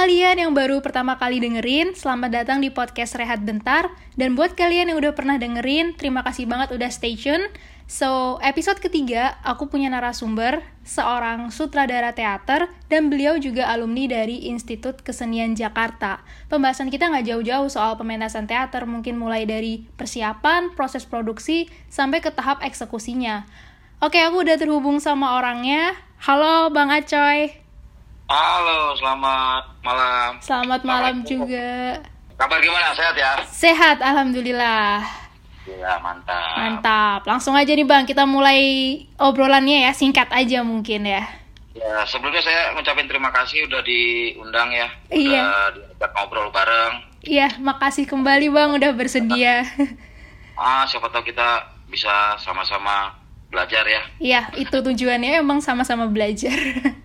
kalian yang baru pertama kali dengerin, selamat datang di podcast Rehat Bentar. Dan buat kalian yang udah pernah dengerin, terima kasih banget udah stay tune. So, episode ketiga, aku punya narasumber, seorang sutradara teater, dan beliau juga alumni dari Institut Kesenian Jakarta. Pembahasan kita nggak jauh-jauh soal pementasan teater, mungkin mulai dari persiapan, proses produksi, sampai ke tahap eksekusinya. Oke, aku udah terhubung sama orangnya. Halo, Bang Acoy. Halo, selamat malam. Selamat malam juga. Kabar gimana? Sehat ya? Sehat, Alhamdulillah. Ya, mantap. Mantap. Langsung aja nih Bang, kita mulai obrolannya ya, singkat aja mungkin ya. Ya, sebelumnya saya ngucapin terima kasih udah diundang ya. Iya. Udah diajak ngobrol bareng. Iya, makasih kembali Bang udah bersedia. Ah, siapa tahu kita bisa sama-sama belajar ya. Iya, itu tujuannya emang sama-sama belajar.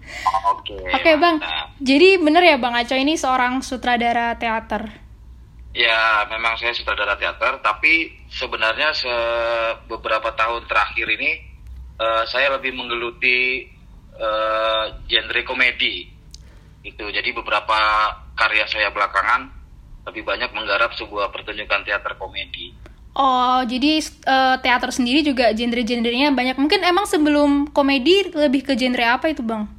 Oke. Oke Bang, mantap. jadi bener ya Bang Aco ini seorang sutradara teater? Ya, memang saya sutradara teater, tapi sebenarnya se beberapa tahun terakhir ini eh, saya lebih menggeluti eh, genre komedi. Itu. Jadi beberapa karya saya belakangan lebih banyak menggarap sebuah pertunjukan teater komedi. Oh, jadi eh, teater sendiri juga genre-genrenya banyak. Mungkin emang sebelum komedi lebih ke genre apa itu Bang?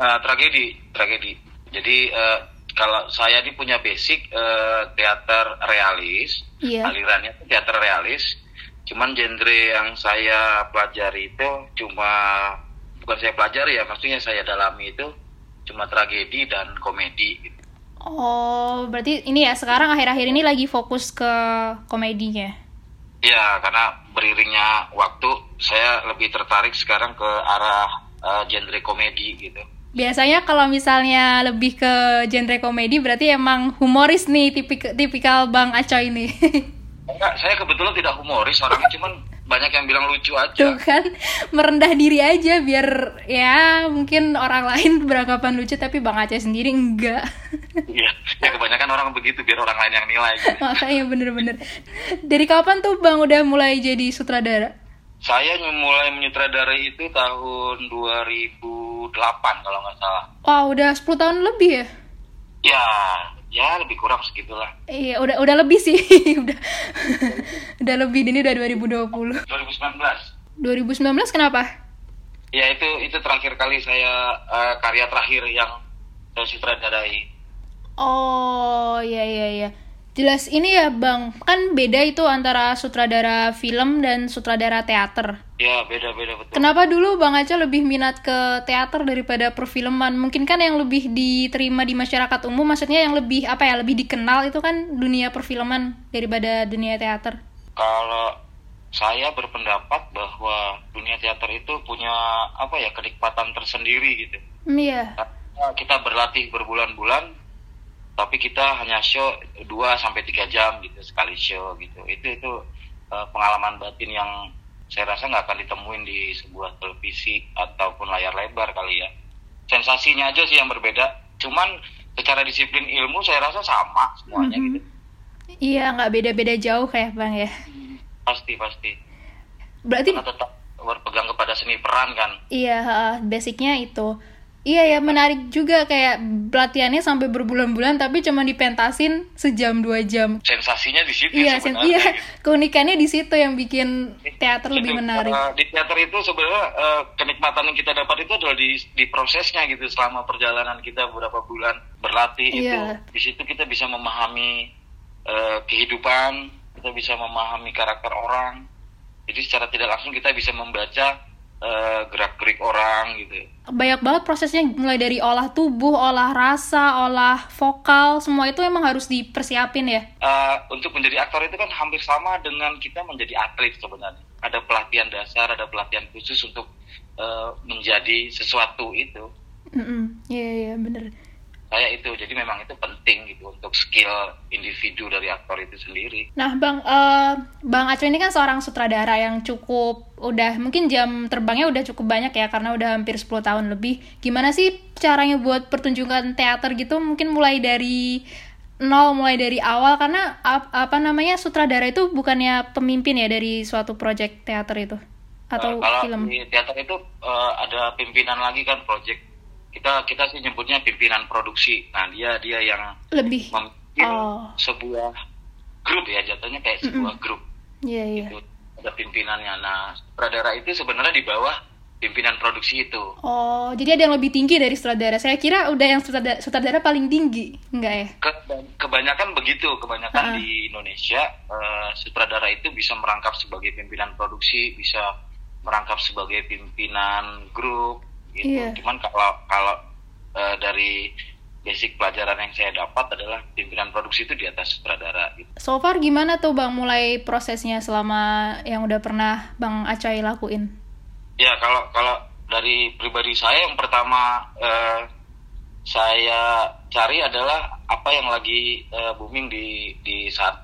Eh, tragedi, tragedi. Jadi eh, kalau saya ini punya basic eh, teater realis, Iya. alirannya teater realis. Cuman genre yang saya pelajari itu cuma bukan saya pelajari ya, maksudnya saya dalami itu cuma tragedi dan komedi. gitu. Oh, berarti ini ya sekarang akhir-akhir ini lagi fokus ke komedinya. Ya, karena beriringnya waktu saya lebih tertarik sekarang ke arah eh, genre komedi gitu. Biasanya kalau misalnya lebih ke genre komedi berarti emang humoris nih tipik tipikal Bang Aco ini. Enggak, saya kebetulan tidak humoris orangnya, cuman banyak yang bilang lucu aja. Tuh kan merendah diri aja biar ya mungkin orang lain beranggapan lucu tapi Bang Aceh sendiri enggak. Iya, ya kebanyakan orang begitu biar orang lain yang nilai. Gitu. Makanya bener-bener. Dari kapan tuh Bang udah mulai jadi sutradara? Saya mulai menyutradarai itu tahun 2008 kalau nggak salah. Wah, udah 10 tahun lebih ya? Ya, ya lebih kurang segitulah. Iya, udah udah lebih sih. udah udah lebih ini udah 2020. 2019. 2019 kenapa? Ya itu itu terakhir kali saya eh, karya terakhir yang saya sutradarai. Oh, iya iya iya. Jelas ini ya, Bang. Kan beda itu antara sutradara film dan sutradara teater. Ya beda-beda betul. Kenapa dulu Bang Aca lebih minat ke teater daripada perfilman? Mungkin kan yang lebih diterima di masyarakat umum, maksudnya yang lebih apa ya, lebih dikenal itu kan dunia perfilman daripada dunia teater. Kalau saya berpendapat bahwa dunia teater itu punya apa ya kenikmatan tersendiri gitu. Iya. Kita berlatih berbulan-bulan tapi kita hanya show 2 sampai 3 jam gitu sekali show gitu. Itu itu eh, pengalaman batin yang saya rasa nggak akan ditemuin di sebuah televisi ataupun layar lebar kali ya. Sensasinya aja sih yang berbeda. Cuman secara disiplin ilmu saya rasa sama semuanya Mhm. gitu. Iya, nggak beda-beda jauh kayak Bang ya. Pasti pasti. Berarti Karena tetap berpegang kepada seni peran kan. iya, basicnya itu. Iya ya, menarik juga kayak pelatihannya sampai berbulan-bulan tapi cuma dipentasin sejam dua jam. Sensasinya di situ Iya, sen- iya, gitu. keunikannya di situ yang bikin teater lebih Itu, menarik. eh, di teater itu sebenarnya eh, kenikmatan yang kita dapat itu adalah di, di prosesnya gitu selama perjalanan kita beberapa bulan berlatih itu Iya. di situ kita bisa memahami eh, kehidupan kita bisa memahami karakter orang jadi secara tidak langsung kita bisa membaca eh, gerak-gerik orang gitu Banyak banget prosesnya mulai dari olah tubuh, olah rasa, olah vokal, semua itu emang harus dipersiapin ya. Eh, untuk menjadi aktor itu kan hampir sama dengan kita menjadi atlet sebenarnya. Ada pelatihan dasar, ada pelatihan khusus untuk eh, menjadi sesuatu itu. Mm-mm. Iya iya bener. Saya itu, jadi memang itu penting gitu untuk skill individu dari aktor itu sendiri. Nah bang, eh, bang Aco ini kan seorang sutradara yang cukup udah mungkin jam terbangnya udah cukup banyak ya karena udah hampir 10 tahun lebih. Gimana sih caranya buat pertunjukan teater gitu? Mungkin mulai dari nol, mulai dari awal karena ap- apa namanya sutradara itu bukannya pemimpin ya dari suatu project teater itu atau Eh, kalau film? di teater itu eh, ada pimpinan lagi kan project kita kita sih nyebutnya pimpinan produksi. Nah dia dia yang Lebih. memimpin Oh. sebuah grup ya jatuhnya kayak sebuah grup Iya, iya. gitu. Ada pimpinannya. Nah sutradara itu sebenarnya di bawah pimpinan produksi itu. Oh, jadi ada yang lebih tinggi dari sutradara. Saya kira udah yang sutradara, sutradara paling tinggi. Enggak ya? Ke- kebanyakan begitu, kebanyakan Ha-ha. di Indonesia eh, sutradara itu bisa merangkap sebagai pimpinan produksi, bisa merangkap sebagai pimpinan grup gitu. Iya. Cuman kalau kalau eh, dari basic pelajaran yang saya dapat adalah pimpinan produksi itu di atas sutradara gitu. So far gimana tuh Bang mulai prosesnya selama yang udah pernah Bang Acoy lakuin? Ya kalau kalau dari pribadi saya yang pertama eh, saya cari adalah apa yang lagi eh, booming di di saat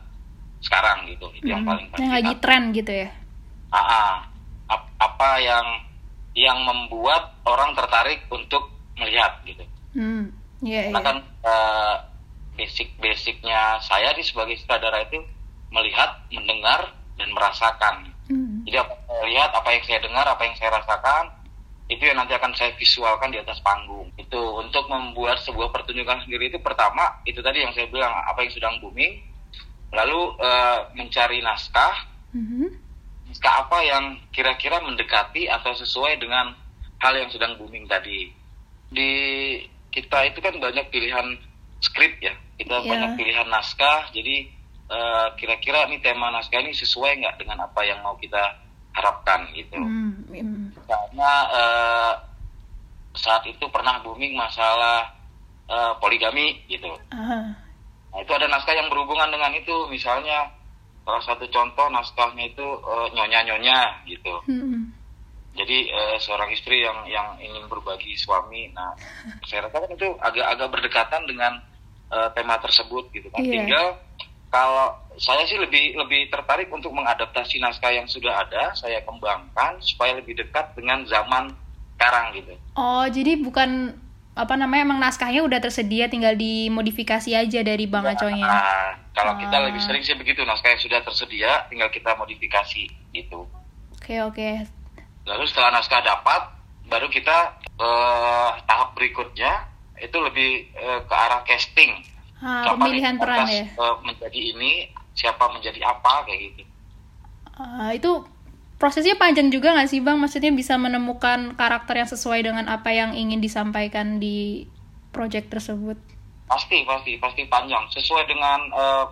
sekarang gitu itu yang Hmm, paling pasti. yang lagi tren gitu ya? Ah, ah. Ap- apa yang yang membuat orang tertarik untuk melihat gitu. Hmm, iya Karena iya. kan eh, basic-basicnya saya di sebagai sutradara itu melihat, mendengar dan merasakan. Hmm. Jadi apa yang saya lihat, apa yang saya dengar, apa yang saya rasakan, itu yang nanti akan saya visualkan di atas panggung. Itu untuk membuat sebuah pertunjukan sendiri itu pertama itu tadi yang saya bilang apa yang sedang booming, lalu eh, mencari naskah, Mhm. Naskah apa yang kira-kira mendekati atau sesuai dengan hal yang sedang booming tadi. Di kita itu kan banyak pilihan skrip ya, kita Iya. banyak pilihan naskah, jadi eh, kira-kira nih tema naskah ini sesuai nggak dengan apa yang mau kita harapkan gitu. Hmm, hmm. Karena eh, saat itu pernah booming masalah eh, poligami gitu. Ah, Nah, itu ada naskah yang berhubungan dengan itu, misalnya salah satu contoh naskahnya itu eh, nyonya-nyonya gitu. hmm. Jadi eh, seorang istri yang yang ingin berbagi suami, nah saya rasa kan itu agak-agak berdekatan dengan eh, tema tersebut gitu kan. Iya. Tinggal kalau saya sih lebih lebih tertarik untuk mengadaptasi naskah yang sudah ada, saya kembangkan supaya lebih dekat dengan zaman sekarang gitu. Oh, jadi bukan apa namanya emang naskahnya udah tersedia tinggal dimodifikasi aja dari Bang Acoynya. Nah, kalau kita Ah. lebih sering sih begitu, naskah yang sudah tersedia tinggal kita modifikasi gitu. Oke, oke. Lalu setelah naskah dapat, baru kita eh, tahap berikutnya itu lebih eh, ke arah casting. Ah, Siapa pemilihan peran ya. eh, menjadi ini, siapa menjadi apa kayak gitu. Ah, itu prosesnya panjang juga nggak sih Bang? Maksudnya bisa menemukan karakter yang sesuai dengan apa yang ingin disampaikan di project tersebut. Pasti, pasti, pasti panjang. Sesuai dengan eh,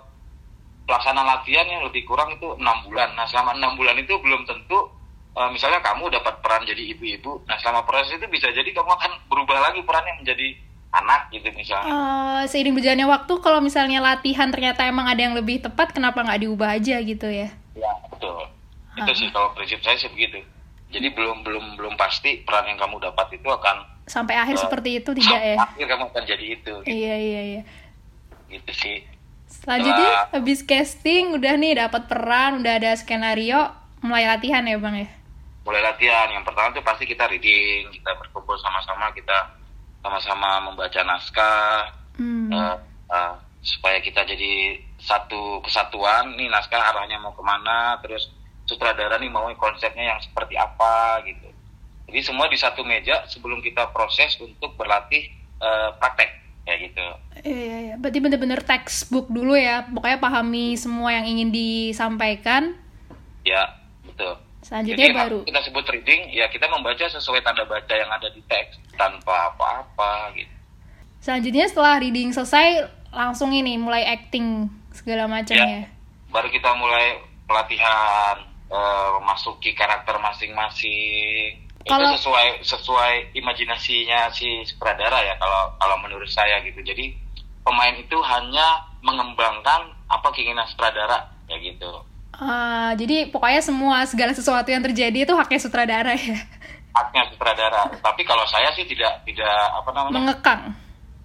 pelaksanaan latihan yang lebih kurang itu enam bulan. Nah, selama enam bulan itu belum tentu, eh, misalnya kamu dapat peran jadi ibu-ibu. Nah, selama proses itu bisa jadi kamu akan berubah lagi perannya menjadi anak gitu misalnya. Eh, seiring berjalannya waktu, kalau misalnya latihan ternyata emang ada yang lebih tepat, kenapa nggak diubah aja gitu ya? Ya, betul. Itu sih kalau prinsip saya sih begitu. Jadi belum belum belum pasti peran yang kamu dapat itu akan Sampai akhir Eh, seperti itu tidak ya? akhir kamu akan jadi itu gitu, Iya iya iya. gitu sih. Selanjutnya Setelah- habis casting udah nih dapat peran, udah ada skenario, mulai latihan ya bang ya. Mulai latihan yang pertama tuh pasti kita reading, kita berkumpul sama-sama, kita sama-sama membaca naskah Hmm. eh, eh, supaya kita jadi satu kesatuan. Nih naskah arahnya mau ke mana, terus sutradara nih mau konsepnya yang seperti apa gitu. Jadi semua di satu meja sebelum kita proses untuk berlatih eh, praktek kayak gitu. Iya iya iya. Berarti bener-bener textbook dulu ya. Pokoknya pahami semua yang ingin disampaikan. Ya betul. Selanjutnya Jadi baru. kita sebut reading, ya kita membaca sesuai tanda baca yang ada di teks tanpa apa-apa gitu. Selanjutnya setelah reading selesai langsung ini mulai acting segala macamnya. Baru kita mulai pelatihan, memasuki karakter masing-masing. Kalau- Itu sesuai sesuai imajinasinya si sutradara ya kalau kalau menurut saya gitu. Jadi pemain itu hanya mengembangkan apa keinginan sutradara ya gitu. Ah, jadi pokoknya semua segala sesuatu yang terjadi itu haknya sutradara ya. Haknya sutradara. Tapi kalau saya sih tidak tidak apa namanya? Mengekang.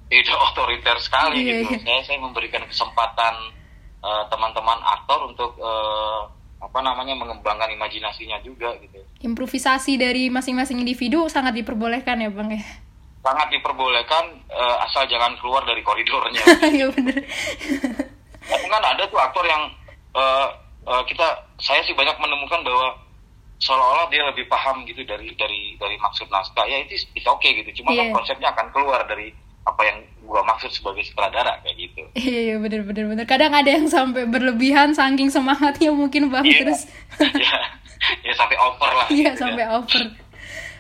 tidak otoriter sekali Iya, gitu. iya. Saya saya memberikan kesempatan eh, teman-teman aktor untuk eh, apa namanya mengembangkan imajinasinya juga gitu. Improvisasi dari masing-masing individu sangat diperbolehkan ya bang ya. Sangat diperbolehkan eh, asal jangan keluar dari koridornya. Iya bener. Tapi kan ada tuh aktor yang eh, eh, kita saya sih banyak menemukan bahwa seolah-olah dia lebih paham gitu dari dari dari maksud naskah ya itu itu oke okay gitu cuma kan konsepnya akan keluar dari apa yang gua maksud sebagai sutradara kayak gitu Iya, iya bener bener bener. Kadang ada yang sampai berlebihan saking semangatnya mungkin bang Iya. terus ya ya sampai over lah iya gitu sampai ya. over.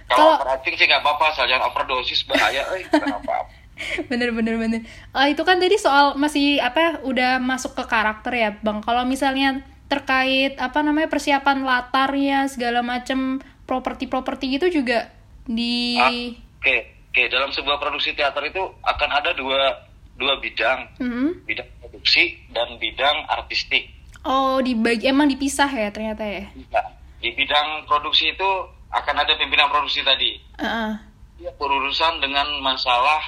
kalau overacting sih nggak apa-apa jangan overdosis bahaya eh apa-apa Bener bener bener. Ah, itu kan tadi soal masih apa udah masuk ke karakter ya bang. Kalau misalnya terkait apa namanya persiapan latarnya segala macem properti-properti gitu juga di oke oke dalam sebuah produksi teater itu akan ada dua dua bidang Mhm. bidang produksi dan bidang artistik Oh dibagi emang dipisah ya ternyata ya. Nah, di bidang produksi itu akan ada pimpinan produksi tadi. Dia berurusan dengan masalah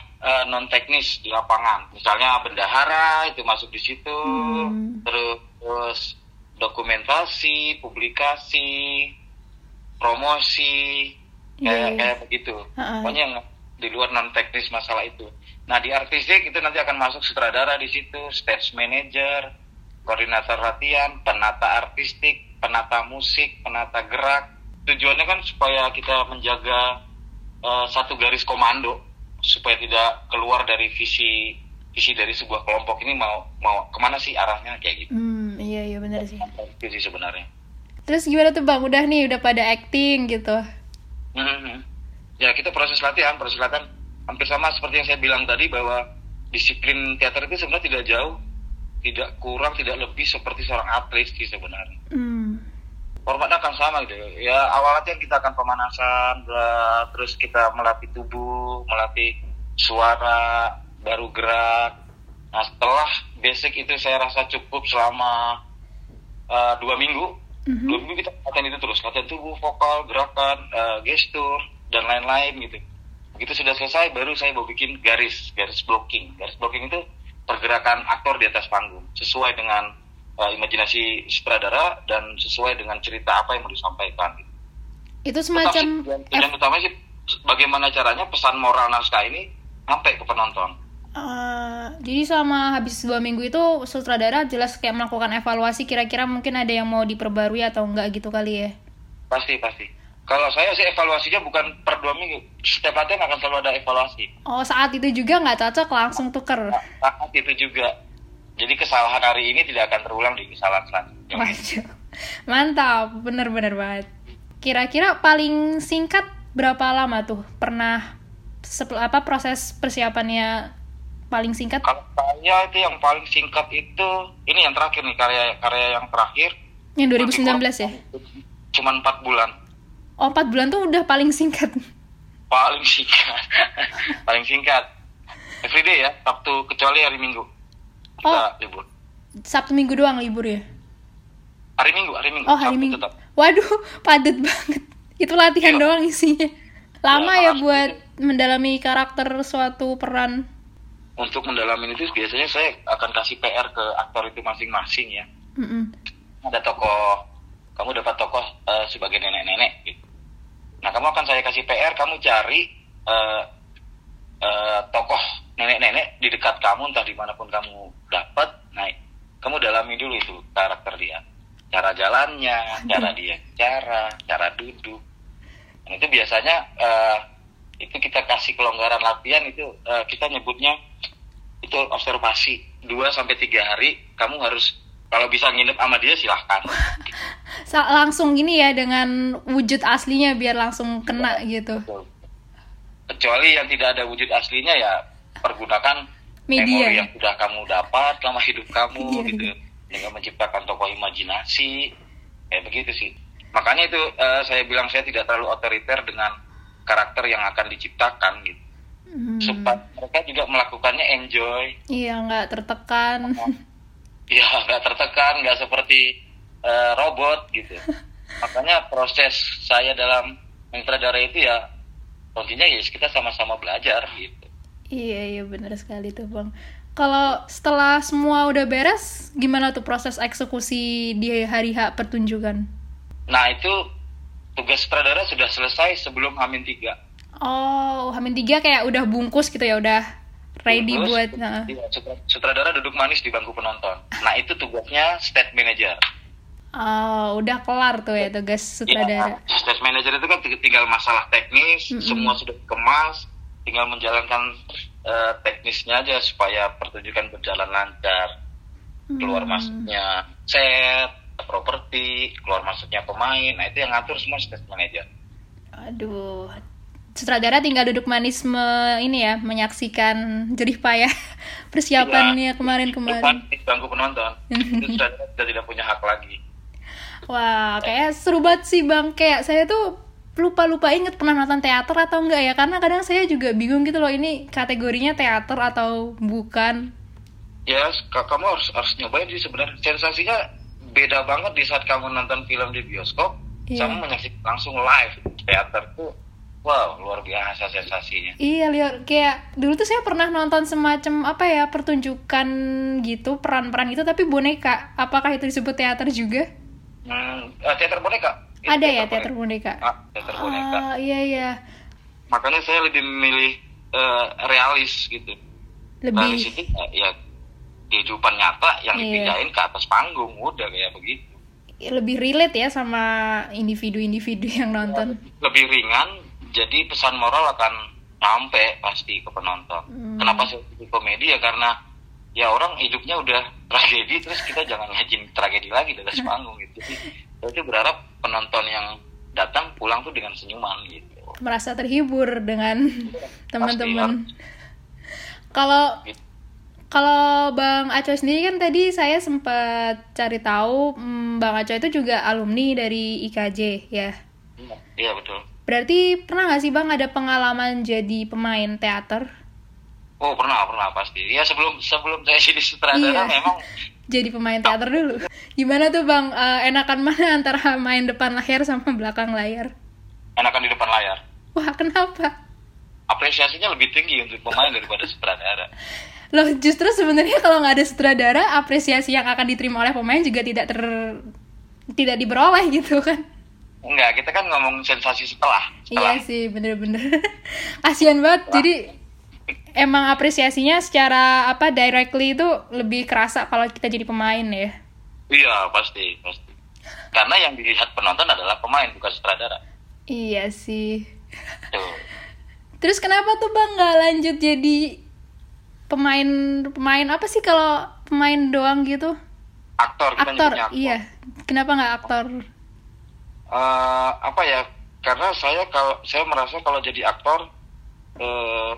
non teknis di lapangan misalnya bendahara itu masuk di situ Hmm. terus dokumentasi publikasi promosi Iya, kayak iya. kayak begitu Ha-ha. pokoknya yang di luar non teknis masalah itu nah di artistik itu nanti akan masuk sutradara di situ stage manager koordinator latihan penata artistik penata musik penata gerak tujuannya kan supaya kita menjaga eh, satu garis komando supaya tidak keluar dari visi visi dari sebuah kelompok ini mau mau ke mana sih arahnya kayak gitu Hmm, iya iya benar sih. itu sih sebenarnya Terus gimana tuh bang? Udah nih udah pada acting gitu. Mhm. Ya kita proses latihan, proses latihan hampir sama seperti yang saya bilang tadi bahwa disiplin teater itu sebenarnya tidak jauh, tidak kurang, tidak lebih seperti seorang atlet sih sebenarnya. Hmm. Formatnya akan sama gitu. Ya awal latihan kita akan pemanasan, terus kita melatih tubuh, melatih suara, baru gerak. Nah setelah basic itu saya rasa cukup selama eh, dua minggu. Mhm. Dua minggu kita latihan itu terus, latihan tubuh, vokal, gerakan, eh, gestur, dan lain-lain gitu. Begitu sudah selesai, baru saya mau bikin garis, garis blocking. Garis blocking itu pergerakan aktor di atas panggung, sesuai dengan eh, imajinasi sutradara dan sesuai dengan cerita apa yang mau disampaikan. Gitu. Itu Tetap semacam tujuan, tujuan utamanya sih bagaimana caranya pesan moral naskah ini sampai ke penonton. Eh, jadi selama habis dua minggu itu sutradara jelas kayak melakukan evaluasi kira-kira mungkin ada yang mau diperbarui atau enggak gitu kali ya. Pasti, pasti. Kalau saya sih evaluasinya bukan per dua minggu. Setiap latihan akan selalu ada evaluasi. Oh saat itu juga nggak cocok langsung tuker. Saat itu juga. Jadi kesalahan hari ini tidak akan terulang di kesalahan selanjutnya. Waduh, mantap, bener-bener banget. Kira-kira paling singkat berapa lama tuh pernah apa proses persiapannya paling singkat? Kalau saya itu yang paling singkat itu ini yang terakhir nih karya karya yang terakhir. Yang 2019 ya? Cuman empat bulan. Oh 4 bulan tuh udah paling singkat. Paling singkat. paling singkat. Everyday ya, Sabtu kecuali hari Minggu. Kita Oh. libur. Sabtu minggu doang libur ya? Hari Minggu, hari Minggu. Oh hari Sabtu minggu. tetap. Waduh, padat banget. Itu latihan Iya. doang isinya. Lama Ya, ya maaf. buat mendalami karakter suatu peran. Untuk mendalami itu biasanya saya akan kasih PR ke aktor itu masing-masing ya. Mm-mm. ada tokoh kamu dapat tokoh eh, sebagai nenek-nenek gitu. Nah kamu akan saya kasih PR kamu cari eh, eh, tokoh nenek-nenek di dekat kamu entah di mana pun kamu dapat. Nah kamu dalami dulu itu karakter dia, cara jalannya, cara dia cara, cara duduk. Dan itu biasanya eh, itu kita kasih kelonggaran latihan itu eh, kita nyebutnya itu observasi 2 sampai tiga hari kamu harus kalau bisa nginep sama dia silahkan langsung gini ya dengan wujud aslinya biar langsung kena gitu. Betul. kecuali yang tidak ada wujud aslinya ya pergunakan Media. memori yang sudah kamu dapat selama hidup kamu Iya, gitu iya. dengan menciptakan tokoh imajinasi kayak begitu sih makanya itu eh, saya bilang saya tidak terlalu otoriter dengan karakter yang akan diciptakan gitu Hmm. supaya mereka juga melakukannya enjoy Iya nggak tertekan. Ya nggak tertekan nggak seperti eh, robot gitu makanya proses saya dalam mentradara itu ya kuncinya ya kita sama-sama belajar gitu Iya iya benar sekali tuh bang. Kalau setelah semua udah beres, gimana tuh proses eksekusi di hari H pertunjukan? nah itu tugas sutradara sudah selesai sebelum Hamin tiga Oh, Hamin tiga kayak udah bungkus gitu ya, udah ready Terus, buat. Nah. iya, sutra- sutradara duduk manis di bangku penonton nah itu tugasnya state manager Oh, udah kelar tuh ya tugas sutradara. Ya, stage manager itu kan tinggal masalah teknis, mm -mm. semua sudah kemas, tinggal menjalankan uh, teknisnya aja supaya pertunjukan berjalan lancar. Keluar mm. masuknya set, properti, keluar masuknya pemain, nah itu yang ngatur semua stage manager. Aduh, sutradara tinggal duduk manis me, ini ya menyaksikan jerih payah persiapannya kemarin-kemarin. Bangku penonton, itu sutradara sudah tidak punya hak lagi. Wah, kayak seru banget sih bang. Kayak saya tuh lupa-lupa inget pernah nonton teater atau enggak ya. Karena kadang saya juga bingung gitu loh, ini kategorinya teater atau bukan. Ya, kamu harus harus nyobain sih sebenarnya. Sensasinya beda banget di saat kamu nonton film di bioskop yeah. sama menyaksikan langsung live teater tuh wow luar biasa sensasinya iya lihat kayak dulu tuh saya pernah nonton semacam apa ya pertunjukan gitu peran-peran itu tapi boneka apakah itu disebut teater juga Hmm, uh, teater boneka. Itu Ada ya teater boneka. Ah, teater boneka. Ah, iya iya. Makanya saya lebih memilih uh, realis gitu. Lebih. Realis itu uh, ya kehidupan nyata yang iya. dipindahin ke atas panggung udah kayak begitu. Lebih relate ya sama individu-individu yang nonton. Lebih ringan, jadi pesan moral akan sampai pasti ke penonton. Hmm. Kenapa sih komedi? Ya karena ya orang hidupnya udah tragedi terus kita jangan ngajin tragedi lagi dari panggung gitu. Jadi berharap penonton yang datang pulang tuh dengan senyuman gitu. Merasa terhibur dengan teman-teman. Kalau gitu. kalau Bang Aco sendiri kan tadi saya sempat cari tahu hmm, Bang Aco itu juga alumni dari IKJ ya? Iya, iya betul berarti pernah nggak sih Bang ada pengalaman jadi pemain teater Oh pernah pernah pasti. Ya sebelum sebelum saya jadi sutradara iya. memang jadi pemain teater dulu. Gimana tuh bang? Uh, enakan mana antara main depan layar sama belakang layar? Enakan di depan layar. Wah kenapa? Apresiasinya lebih tinggi untuk pemain daripada sutradara. Loh justru sebenarnya kalau nggak ada sutradara, apresiasi yang akan diterima oleh pemain juga tidak ter tidak diperoleh gitu kan? Enggak, kita kan ngomong sensasi setelah. setelah. Iya sih, bener-bener. Kasian banget. Setelah. Jadi emang apresiasinya secara apa directly itu lebih kerasa kalau kita jadi pemain ya iya pasti pasti karena yang dilihat penonton adalah pemain bukan sutradara iya sih Tuh. terus kenapa tuh bang nggak lanjut jadi pemain pemain apa sih kalau pemain doang gitu aktor kita aktor, aktor. iya kenapa nggak aktor uh, apa ya karena saya kalau saya merasa kalau jadi aktor uh,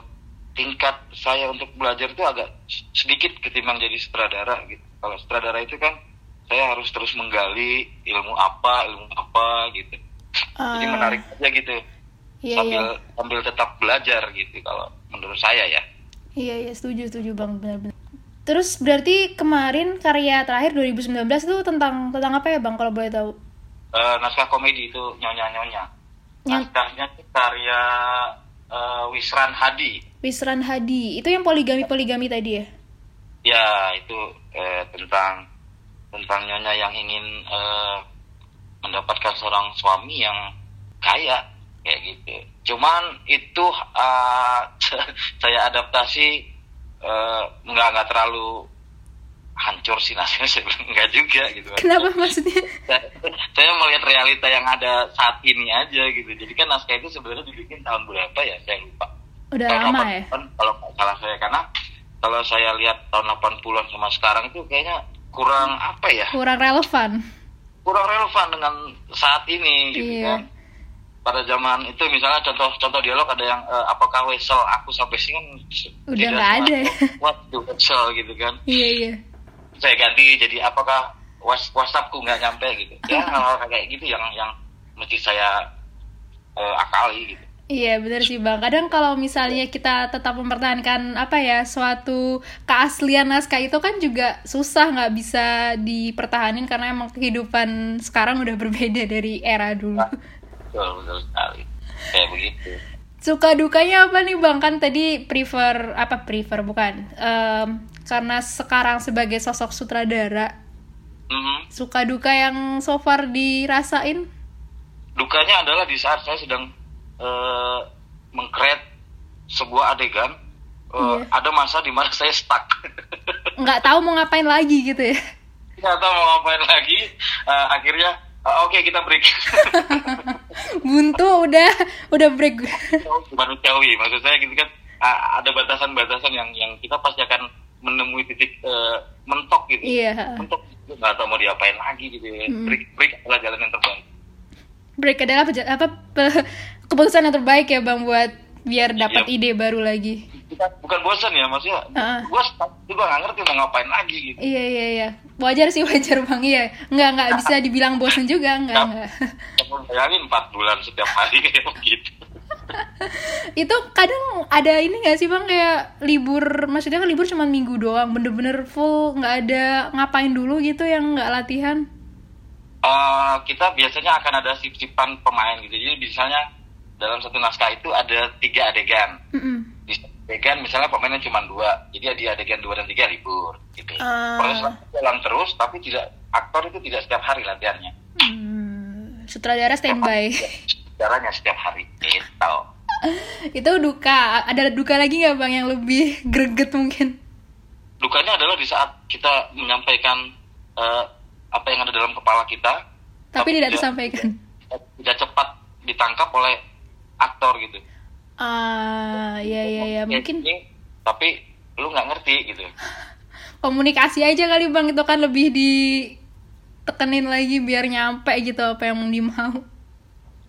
tingkat saya untuk belajar itu agak sedikit ketimbang jadi sutradara gitu. Kalau sutradara itu kan saya harus terus menggali ilmu apa, ilmu apa gitu. Uh, Jadi ah. menarik aja gitu. Iya, sambil iya. sambil tetap belajar gitu kalau menurut saya ya. Iya iya setuju setuju Bang benar-benar. Terus berarti kemarin karya terakhir 2019 itu tentang tentang apa ya Bang kalau boleh tahu? Uh, naskah komedi itu nyonya-nyonya. Naskahnya karya uh, Wisran Hadi. Wisran Hadi itu yang poligami poligami tadi ya? Ya itu eh, tentang tentang nyonya yang ingin eh, mendapatkan seorang suami yang kaya kayak gitu. Cuman itu uh, saya adaptasi uh, nggak nggak terlalu hancur sih nasibnya saya bilang enggak juga gitu kenapa maksudnya? Saya, saya melihat realita yang ada saat ini aja gitu. Jadi kan naskah itu sebenarnya dibikin tahun berapa ya? Saya lupa. Udah tahun lama 80, ya? kalau salah saya. Karena kalau saya lihat tahun 80-an sama sekarang itu kayaknya kurang apa ya? Kurang relevan. Kurang relevan dengan saat ini gitu iya. kan. Pada zaman itu misalnya contoh-contoh dialog ada yang e, apakah wesel aku sampai sini? Kan udah nggak ada ya. what wesel gitu kan. Iya iya saya ganti jadi apakah WhatsAppku nggak nyampe gitu ya hal-hal kayak gitu yang yang mesti saya uh, akali gitu Iya benar sih bang. Kadang kalau misalnya kita tetap mempertahankan apa ya suatu keaslian naskah itu kan juga susah nggak bisa dipertahanin karena emang kehidupan sekarang udah berbeda dari era dulu. Betul betul sekali. Kayak begitu. Suka dukanya apa nih bang? Kan tadi prefer apa prefer bukan? Um, karena sekarang sebagai sosok sutradara mm-hmm. suka duka yang so far dirasain dukanya adalah di saat saya sedang uh, mengkreat sebuah adegan uh, iya. ada masa di mana saya stuck nggak tahu mau ngapain lagi gitu ya nggak tahu mau ngapain lagi uh, akhirnya uh, oke okay, kita break buntu udah udah break. Manusiawi maksud saya gitu kan ada batasan-batasan yang yang kita pasti akan menemui titik uh, mentok gitu. Iya. Mentok nggak tahu mau diapain lagi gitu ya. Mm. break break adalah jalan yang terbaik. Break adalah apa keputusan yang terbaik ya bang buat biar dapat iya. ide baru lagi. Bukan, bukan bosan ya maksudnya. Uh. gue juga nggak ngerti mau ngapain lagi gitu. Iya iya iya. Wajar sih wajar bang. Iya. Nggak nggak bisa dibilang bosan juga nggak. nggak bayangin empat bulan setiap hari kayak begitu itu kadang ada ini gak sih bang? Kayak libur maksudnya kan libur cuma minggu doang. Bener-bener full nggak ada ngapain dulu gitu yang nggak latihan? Uh, kita biasanya akan ada sip-sipan pemain gitu. Jadi misalnya dalam satu naskah itu ada tiga adegan. Mm -hmm. di adegan misalnya pemainnya cuma dua. Jadi di adegan dua dan tiga libur gitu. Uh. kalau jalan terus tapi tidak aktor itu tidak setiap hari latihannya. Hmm. Sutradara standby. Sutradaranya setiap hari. Gitu. Itu duka. Ada duka lagi nggak bang yang lebih greget mungkin? Dukanya adalah di saat kita menyampaikan uh, apa yang ada dalam kepala kita tapi, tapi tidak disampaikan tidak cepat ditangkap oleh aktor gitu. Ah ya ya ya mungkin tapi lu nggak ngerti gitu. Komunikasi aja kali bang. Itu kan lebih ditekenin lagi biar nyampe gitu apa yang dimau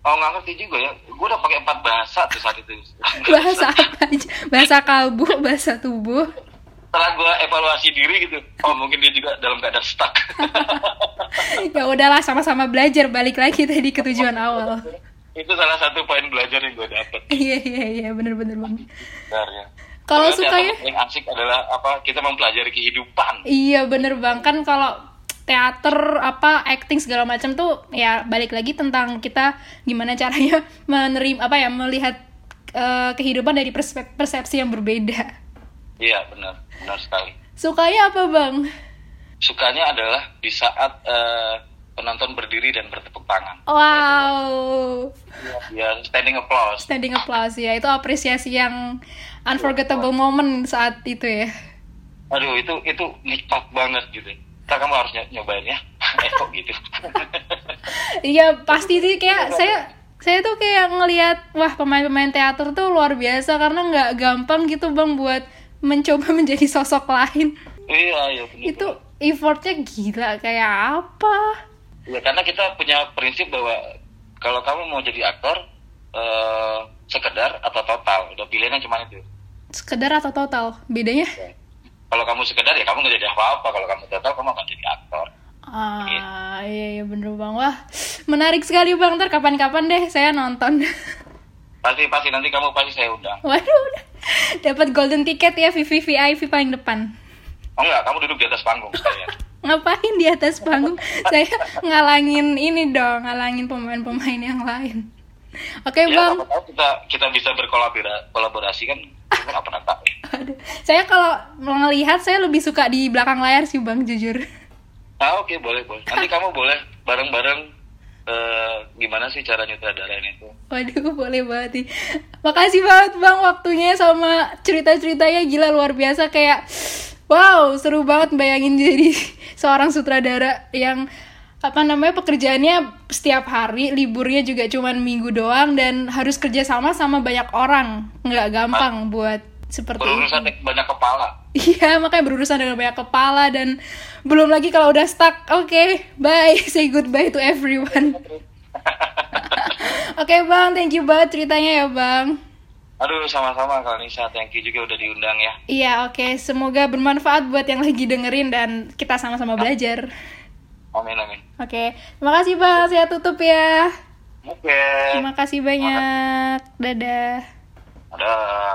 oh nggak ngerti juga ya. Gue udah pakai empat bahasa tuh saat itu. Bahasa apa aja? Bahasa kalbu bahasa tubuh. Setelah gue evaluasi diri gitu. Oh mungkin dia juga dalam keadaan stuck. Ya udahlah sama-sama belajar. Balik lagi tadi ke tujuan awal. Itu salah satu poin belajar yang gue dapet. Iya iya iya. Bener-bener bang benar ya. Kalau suka ya? yang asik adalah apa? Kita mempelajari kehidupan. Iya bener bang. Kan kalau teater apa acting segala macam tuh ya balik lagi tentang kita gimana caranya menerima apa ya melihat uh, kehidupan dari persepsi yang berbeda iya benar benar sekali sukanya apa bang sukanya adalah di saat uh, penonton berdiri dan bertepuk tangan. Wow. Ya, standing applause. Standing applause ya, itu apresiasi yang unforgettable ya, moment saat itu ya. Aduh, itu itu nikmat banget gitu. Kita kamu harus nyobain ya. eh kok gitu. Iya, pasti sih kayak saya saya tuh kayak ngelihat wah pemain-pemain teater tuh luar biasa karena nggak gampang gitu bang buat mencoba menjadi sosok lain. Iya, iya benar. Itu effortnya gila kayak apa? ya karena kita punya prinsip bahwa kalau kamu mau jadi aktor uh, sekedar atau total udah pilihannya cuma itu sekedar atau total bedanya ya. Kalau kamu sekedar ya kamu nggak jadi apa-apa. Kalau kamu total kamu akan jadi aktor. Ah gitu. iya iya bener bang wah menarik sekali bang. Ntar kapan-kapan deh saya nonton. Pasti pasti. Nanti kamu pasti saya undang. Waduh dapat golden ticket ya VVVIP paling depan. Oh enggak. Kamu duduk di atas panggung saya. Ngapain di atas panggung? Saya ngalangin ini dong ngalangin pemain-pemain yang lain oke okay, ya, bang kita kita bisa berkolaborasi kan pernah tahu. Saya kalau melihat saya lebih suka di belakang layar sih bang jujur. Ah oke okay, boleh boleh. Nanti kamu boleh bareng-bareng uh, gimana sih cara nyutradarain itu? Waduh boleh banget nih. Makasih banget bang waktunya sama cerita-ceritanya gila luar biasa. Kayak wow seru banget bayangin jadi seorang sutradara yang apa namanya pekerjaannya setiap hari liburnya juga cuma minggu doang dan harus kerja sama sama banyak orang nggak gampang buat seperti berurusan itu. banyak kepala iya makanya berurusan dengan banyak kepala dan belum lagi kalau udah stuck oke okay, bye say goodbye to everyone oke okay, bang thank you banget ceritanya ya bang Aduh, sama-sama Kak Nisa. Thank you juga udah diundang ya. Iya, oke. Okay. Semoga bermanfaat buat yang lagi dengerin dan kita sama-sama belajar. Amin, amin. Oke. Okay. Terima kasih, Bang. Saya tutup ya. Oke. Okay. Terima kasih banyak. Dadah. Dadah.